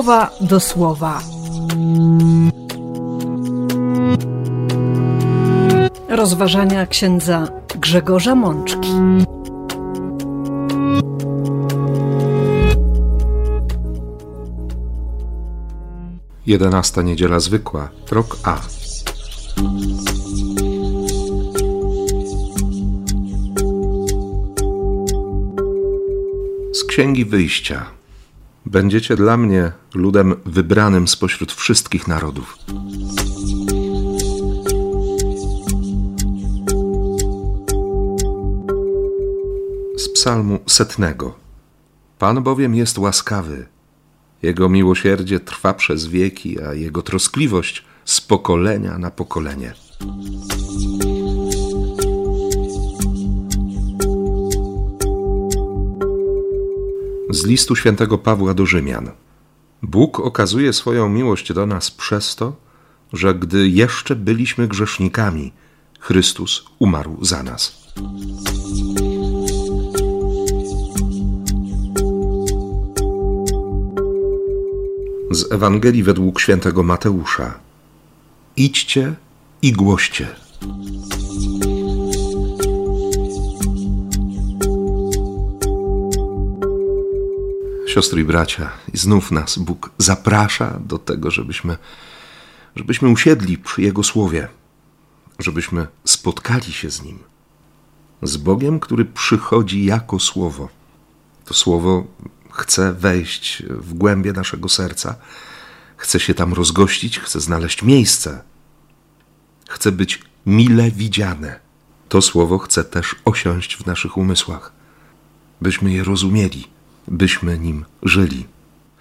słowa do słowa. Rozważania księdza Grzegorza Mączki. Jedenasta niedziela zwykła, rok A. Z księgi wyjścia. Będziecie dla mnie ludem wybranym spośród wszystkich narodów. Z psalmu setnego. Pan bowiem jest łaskawy. Jego miłosierdzie trwa przez wieki, a jego troskliwość z pokolenia na pokolenie. Z listu świętego Pawła do Rzymian. Bóg okazuje swoją miłość do nas przez to, że gdy jeszcze byliśmy grzesznikami, Chrystus umarł za nas. Z Ewangelii według świętego Mateusza. Idźcie i głoście. Siostry i bracia, i znów nas Bóg zaprasza do tego, żebyśmy, żebyśmy usiedli przy Jego słowie, żebyśmy spotkali się z Nim, z Bogiem, który przychodzi jako słowo. To słowo chce wejść w głębie naszego serca, chce się tam rozgościć, chce znaleźć miejsce, chce być mile widziane. To słowo chce też osiąść w naszych umysłach, byśmy je rozumieli byśmy nim żyli.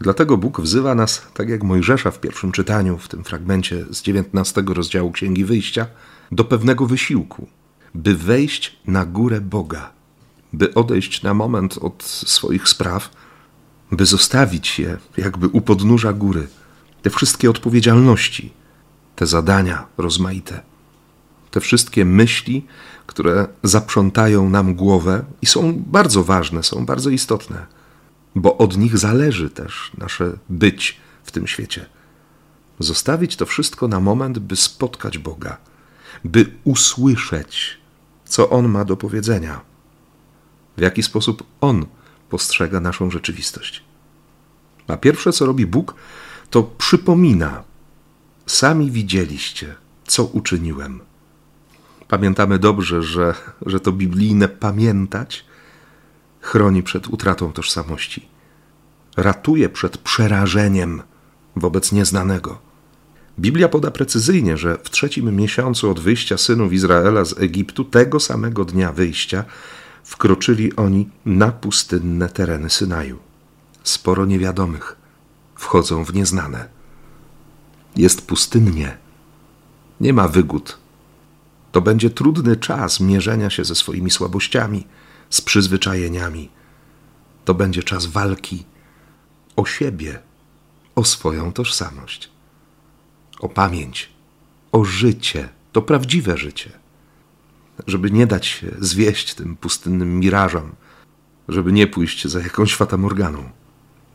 Dlatego Bóg wzywa nas, tak jak Mojżesza w pierwszym czytaniu, w tym fragmencie z 19 rozdziału Księgi Wyjścia, do pewnego wysiłku, by wejść na górę Boga, by odejść na moment od swoich spraw, by zostawić je jakby u podnóża góry, te wszystkie odpowiedzialności, te zadania rozmaite, te wszystkie myśli, które zaprzątają nam głowę i są bardzo ważne, są bardzo istotne bo od nich zależy też nasze być w tym świecie. Zostawić to wszystko na moment, by spotkać Boga, by usłyszeć, co On ma do powiedzenia, w jaki sposób On postrzega naszą rzeczywistość. A pierwsze, co robi Bóg, to przypomina: Sami widzieliście, co uczyniłem. Pamiętamy dobrze, że, że to biblijne pamiętać chroni przed utratą tożsamości, ratuje przed przerażeniem wobec nieznanego. Biblia poda precyzyjnie, że w trzecim miesiącu od wyjścia synów Izraela z Egiptu, tego samego dnia wyjścia, wkroczyli oni na pustynne tereny Synaju. Sporo niewiadomych wchodzą w nieznane. Jest pustynnie, nie ma wygód. To będzie trudny czas mierzenia się ze swoimi słabościami z przyzwyczajeniami. To będzie czas walki o siebie, o swoją tożsamość, o pamięć, o życie, to prawdziwe życie. Żeby nie dać się zwieść tym pustynnym mirażom, żeby nie pójść za jakąś fatamorganą.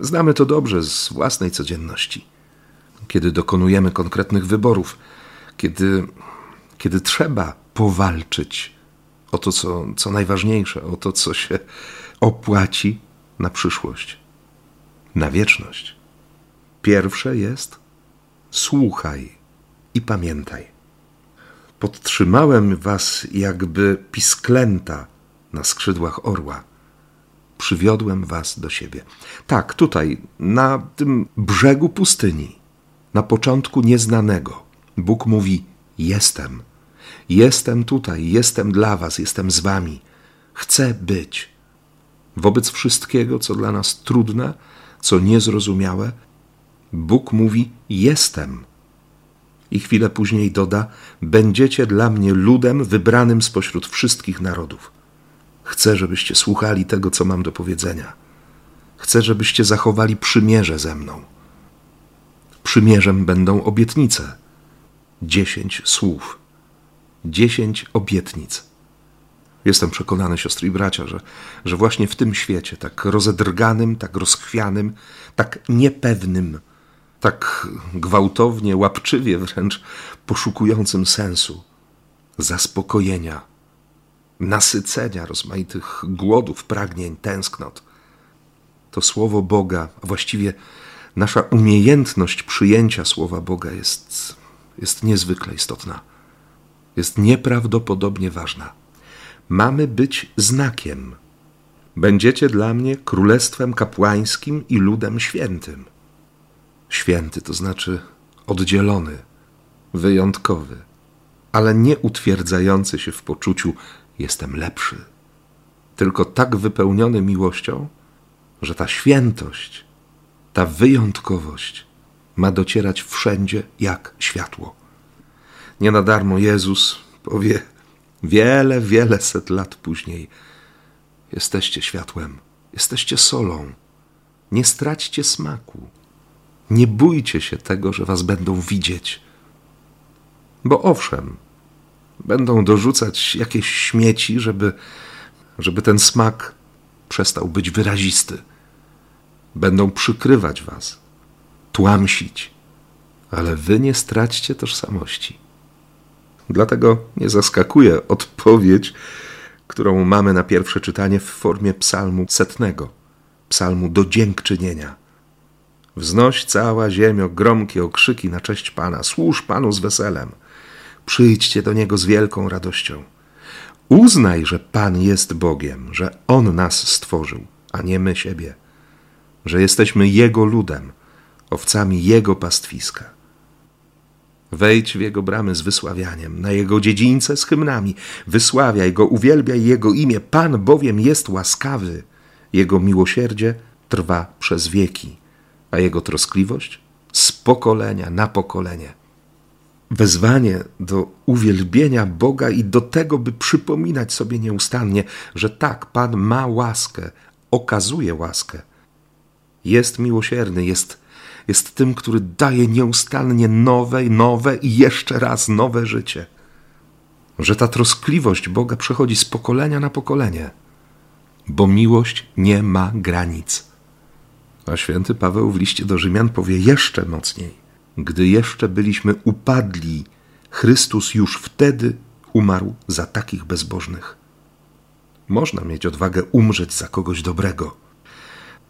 Znamy to dobrze z własnej codzienności. Kiedy dokonujemy konkretnych wyborów, kiedy, kiedy trzeba powalczyć o to, co, co najważniejsze, o to, co się opłaci na przyszłość, na wieczność. Pierwsze jest słuchaj i pamiętaj. Podtrzymałem was jakby pisklęta na skrzydłach orła. Przywiodłem was do siebie. Tak, tutaj, na tym brzegu pustyni, na początku nieznanego, Bóg mówi: Jestem Jestem tutaj, jestem dla Was, jestem z Wami. Chcę być. Wobec wszystkiego, co dla nas trudne, co niezrozumiałe, Bóg mówi: Jestem. I chwilę później doda: Będziecie dla mnie ludem wybranym spośród wszystkich narodów. Chcę, żebyście słuchali tego, co mam do powiedzenia. Chcę, żebyście zachowali przymierze ze mną. Przymierzem będą obietnice. Dziesięć słów dziesięć obietnic. Jestem przekonany, siostry i bracia, że, że właśnie w tym świecie, tak rozedrganym, tak rozchwianym, tak niepewnym, tak gwałtownie, łapczywie wręcz poszukującym sensu, zaspokojenia, nasycenia rozmaitych głodów, pragnień, tęsknot, to słowo Boga, a właściwie nasza umiejętność przyjęcia słowa Boga jest, jest niezwykle istotna, jest nieprawdopodobnie ważna. Mamy być znakiem. Będziecie dla mnie królestwem kapłańskim i ludem świętym. Święty to znaczy oddzielony, wyjątkowy, ale nie utwierdzający się w poczuciu jestem lepszy, tylko tak wypełniony miłością, że ta świętość, ta wyjątkowość ma docierać wszędzie jak światło. Nie na darmo Jezus powie wiele, wiele set lat później: Jesteście światłem, jesteście solą, nie straćcie smaku. Nie bójcie się tego, że was będą widzieć. Bo owszem, będą dorzucać jakieś śmieci, żeby, żeby ten smak przestał być wyrazisty. Będą przykrywać was, tłamsić, ale wy nie straćcie tożsamości. Dlatego nie zaskakuje odpowiedź, którą mamy na pierwsze czytanie w formie psalmu setnego, psalmu do dziękczynienia. Wznoś cała ziemio gromkie okrzyki na cześć Pana, służ Panu z weselem. Przyjdźcie do Niego z wielką radością. Uznaj, że Pan jest Bogiem, że On nas stworzył, a nie my siebie, że jesteśmy Jego ludem, owcami Jego pastwiska. Wejdź w Jego bramy z wysławianiem, na Jego dziedzińce z hymnami, wysławiaj Go, uwielbiaj Jego imię, Pan bowiem jest łaskawy, Jego miłosierdzie trwa przez wieki, a Jego troskliwość z pokolenia na pokolenie. Wezwanie do uwielbienia Boga i do tego, by przypominać sobie nieustannie, że tak, Pan ma łaskę, okazuje łaskę. Jest miłosierny, jest, jest tym, który daje nieustannie nowe, nowe i jeszcze raz nowe życie. Że ta troskliwość Boga przechodzi z pokolenia na pokolenie, bo miłość nie ma granic. A święty Paweł w liście do Rzymian powie jeszcze mocniej gdy jeszcze byliśmy upadli, Chrystus już wtedy umarł za takich bezbożnych. Można mieć odwagę umrzeć za kogoś dobrego.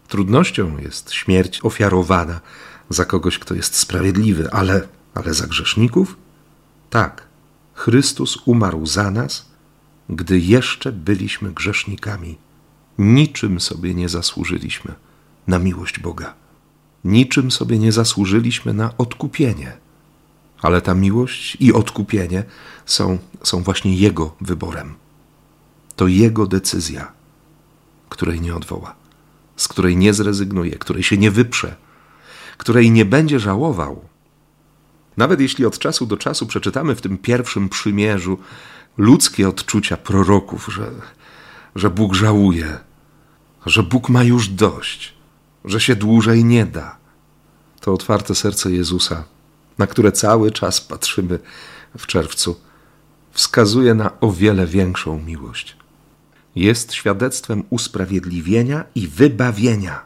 Trudnością jest śmierć ofiarowana za kogoś, kto jest sprawiedliwy, ale, ale za grzeszników? Tak, Chrystus umarł za nas, gdy jeszcze byliśmy grzesznikami. Niczym sobie nie zasłużyliśmy na miłość Boga. Niczym sobie nie zasłużyliśmy na odkupienie. Ale ta miłość i odkupienie są, są właśnie Jego wyborem. To Jego decyzja, której nie odwoła, z której nie zrezygnuje, której się nie wyprze, której nie będzie żałował. Nawet jeśli od czasu do czasu przeczytamy w tym pierwszym przymierzu ludzkie odczucia proroków, że, że Bóg żałuje, że Bóg ma już dość, że się dłużej nie da. To otwarte serce Jezusa, na które cały czas patrzymy w czerwcu, wskazuje na o wiele większą miłość. Jest świadectwem usprawiedliwienia i wybawienia.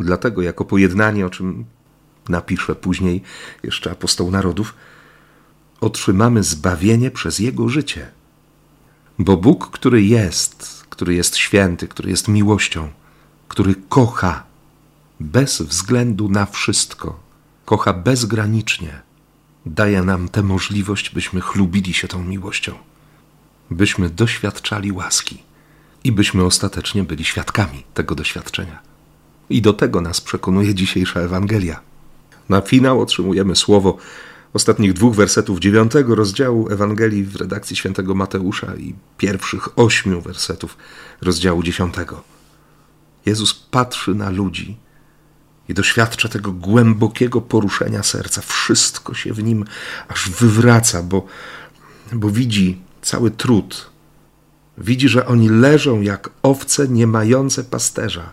Dlatego, jako pojednanie, o czym napisze później jeszcze apostoł narodów, otrzymamy zbawienie przez Jego życie. Bo Bóg, który jest, który jest święty, który jest miłością, który kocha bez względu na wszystko, kocha bezgranicznie, daje nam tę możliwość, byśmy chlubili się tą miłością, byśmy doświadczali łaski i byśmy ostatecznie byli świadkami tego doświadczenia. I do tego nas przekonuje dzisiejsza Ewangelia. Na finał otrzymujemy słowo ostatnich dwóch wersetów dziewiątego rozdziału Ewangelii w redakcji świętego Mateusza i pierwszych ośmiu wersetów rozdziału dziesiątego. Jezus patrzy na ludzi i doświadcza tego głębokiego poruszenia serca. Wszystko się w nim aż wywraca, bo, bo widzi cały trud. Widzi, że oni leżą jak owce nie mające pasterza.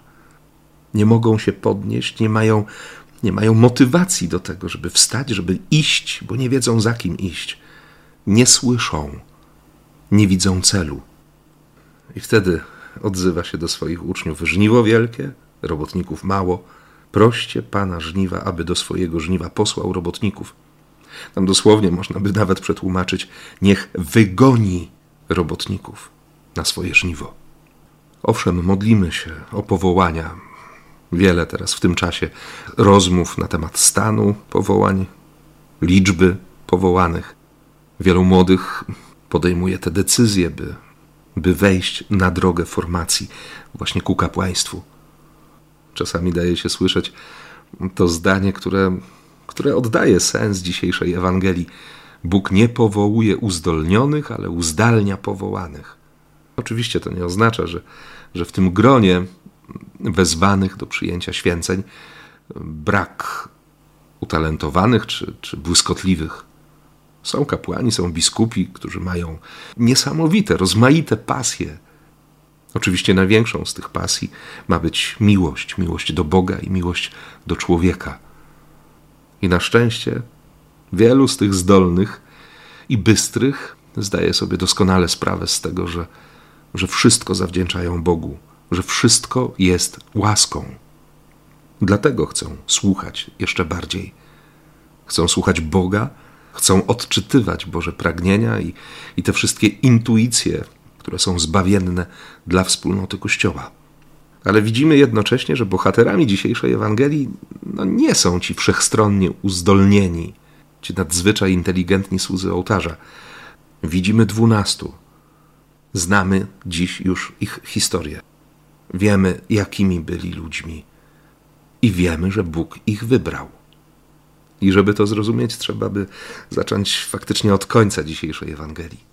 Nie mogą się podnieść, nie mają, nie mają motywacji do tego, żeby wstać, żeby iść, bo nie wiedzą za kim iść. Nie słyszą, nie widzą celu. I wtedy odzywa się do swoich uczniów: Żniwo wielkie, robotników mało. Proście pana żniwa, aby do swojego żniwa posłał robotników. Tam dosłownie można by nawet przetłumaczyć: Niech wygoni robotników na swoje żniwo. Owszem, modlimy się o powołania. Wiele teraz w tym czasie rozmów na temat stanu powołań, liczby powołanych. Wielu młodych podejmuje te decyzje, by, by wejść na drogę formacji właśnie ku kapłaństwu. Czasami daje się słyszeć to zdanie, które, które oddaje sens dzisiejszej Ewangelii. Bóg nie powołuje uzdolnionych, ale uzdalnia powołanych. Oczywiście to nie oznacza, że, że w tym gronie wezwanych do przyjęcia święceń brak utalentowanych czy, czy błyskotliwych. Są kapłani, są biskupi, którzy mają niesamowite, rozmaite pasje. Oczywiście największą z tych pasji ma być miłość, miłość do Boga i miłość do człowieka. I na szczęście wielu z tych zdolnych i bystrych zdaje sobie doskonale sprawę z tego, że, że wszystko zawdzięczają Bogu, że wszystko jest łaską. Dlatego chcą słuchać jeszcze bardziej. Chcą słuchać Boga, chcą odczytywać Boże pragnienia i, i te wszystkie intuicje, które są zbawienne dla wspólnoty Kościoła. Ale widzimy jednocześnie, że bohaterami dzisiejszej Ewangelii no, nie są ci wszechstronnie uzdolnieni, ci nadzwyczaj inteligentni słudzy ołtarza. Widzimy dwunastu. Znamy dziś już ich historię. Wiemy, jakimi byli ludźmi. I wiemy, że Bóg ich wybrał. I żeby to zrozumieć, trzeba by zacząć faktycznie od końca dzisiejszej Ewangelii.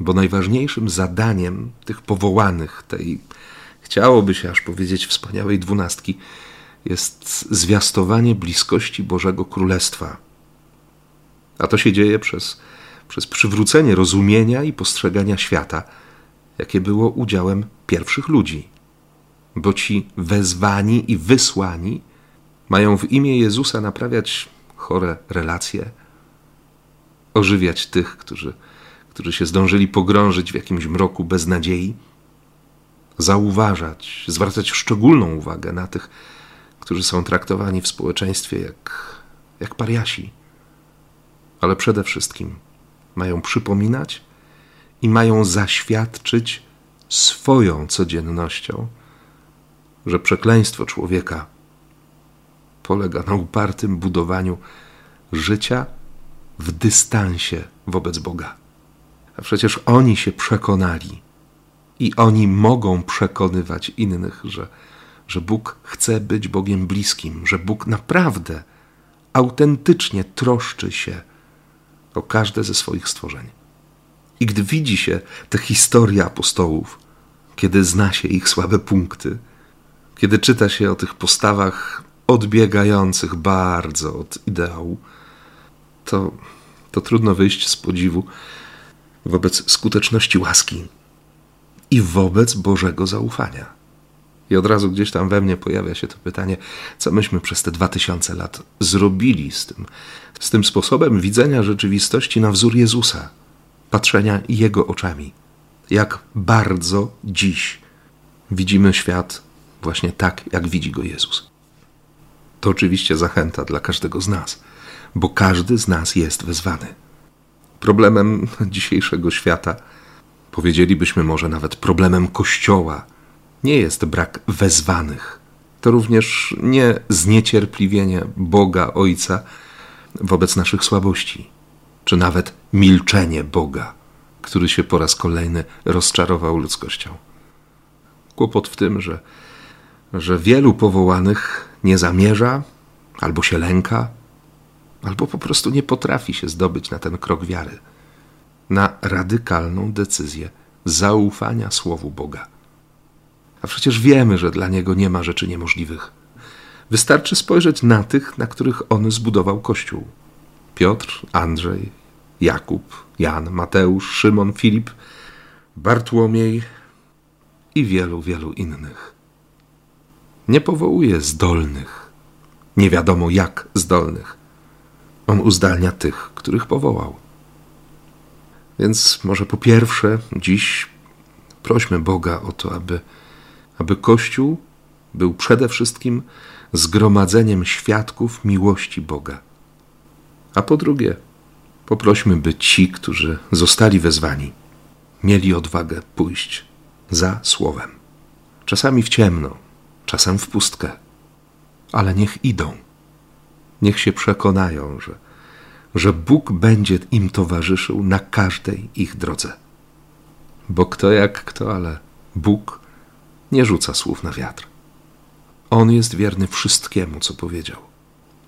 Bo najważniejszym zadaniem tych powołanych, tej, chciałoby się aż powiedzieć, wspaniałej dwunastki, jest zwiastowanie bliskości Bożego Królestwa. A to się dzieje przez, przez przywrócenie rozumienia i postrzegania świata, jakie było udziałem pierwszych ludzi. Bo ci wezwani i wysłani mają w imię Jezusa naprawiać chore relacje, ożywiać tych, którzy, którzy się zdążyli pogrążyć w jakimś mroku beznadziei, zauważać, zwracać szczególną uwagę na tych, którzy są traktowani w społeczeństwie jak, jak pariasi. Ale przede wszystkim mają przypominać i mają zaświadczyć swoją codziennością, że przekleństwo człowieka polega na upartym budowaniu życia w dystansie wobec Boga. A przecież oni się przekonali i oni mogą przekonywać innych, że, że Bóg chce być Bogiem bliskim, że Bóg naprawdę, autentycznie troszczy się o każde ze swoich stworzeń. I gdy widzi się te historie apostołów, kiedy zna się ich słabe punkty, kiedy czyta się o tych postawach odbiegających bardzo od ideału, to, to trudno wyjść z podziwu wobec skuteczności łaski i wobec Bożego zaufania. I od razu gdzieś tam we mnie pojawia się to pytanie, co myśmy przez te dwa tysiące lat zrobili z tym, z tym sposobem widzenia rzeczywistości na wzór Jezusa, patrzenia Jego oczami. Jak bardzo dziś widzimy świat właśnie tak, jak widzi go Jezus. To oczywiście zachęta dla każdego z nas, bo każdy z nas jest wezwany. Problemem dzisiejszego świata, powiedzielibyśmy może nawet problemem Kościoła, nie jest brak wezwanych. To również nie zniecierpliwienie Boga Ojca wobec naszych słabości, czy nawet milczenie Boga, który się po raz kolejny rozczarował ludzkością. Kłopot w tym, że, że wielu powołanych nie zamierza, albo się lęka, albo po prostu nie potrafi się zdobyć na ten krok wiary, na radykalną decyzję zaufania Słowu Boga. A przecież wiemy, że dla Niego nie ma rzeczy niemożliwych. Wystarczy spojrzeć na tych, na których On zbudował Kościół. Piotr, Andrzej, Jakub, Jan, Mateusz, Szymon, Filip, Bartłomiej i wielu, wielu innych nie powołuje zdolnych, nie wiadomo jak zdolnych. On uzdalnia tych, których powołał. Więc może po pierwsze, dziś Prośmy Boga o to, aby, aby Kościół był przede wszystkim zgromadzeniem świadków miłości Boga. A po drugie, poprośmy, by ci, którzy zostali wezwani, mieli odwagę pójść za słowem. Czasami w ciemno, czasem w pustkę, ale niech idą. Niech się przekonają, że, że Bóg będzie im towarzyszył na każdej ich drodze. Bo kto jak kto, ale Bóg nie rzuca słów na wiatr. On jest wierny wszystkiemu, co powiedział.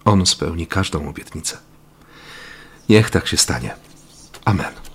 On spełni każdą obietnicę. Niech tak się stanie. Amen.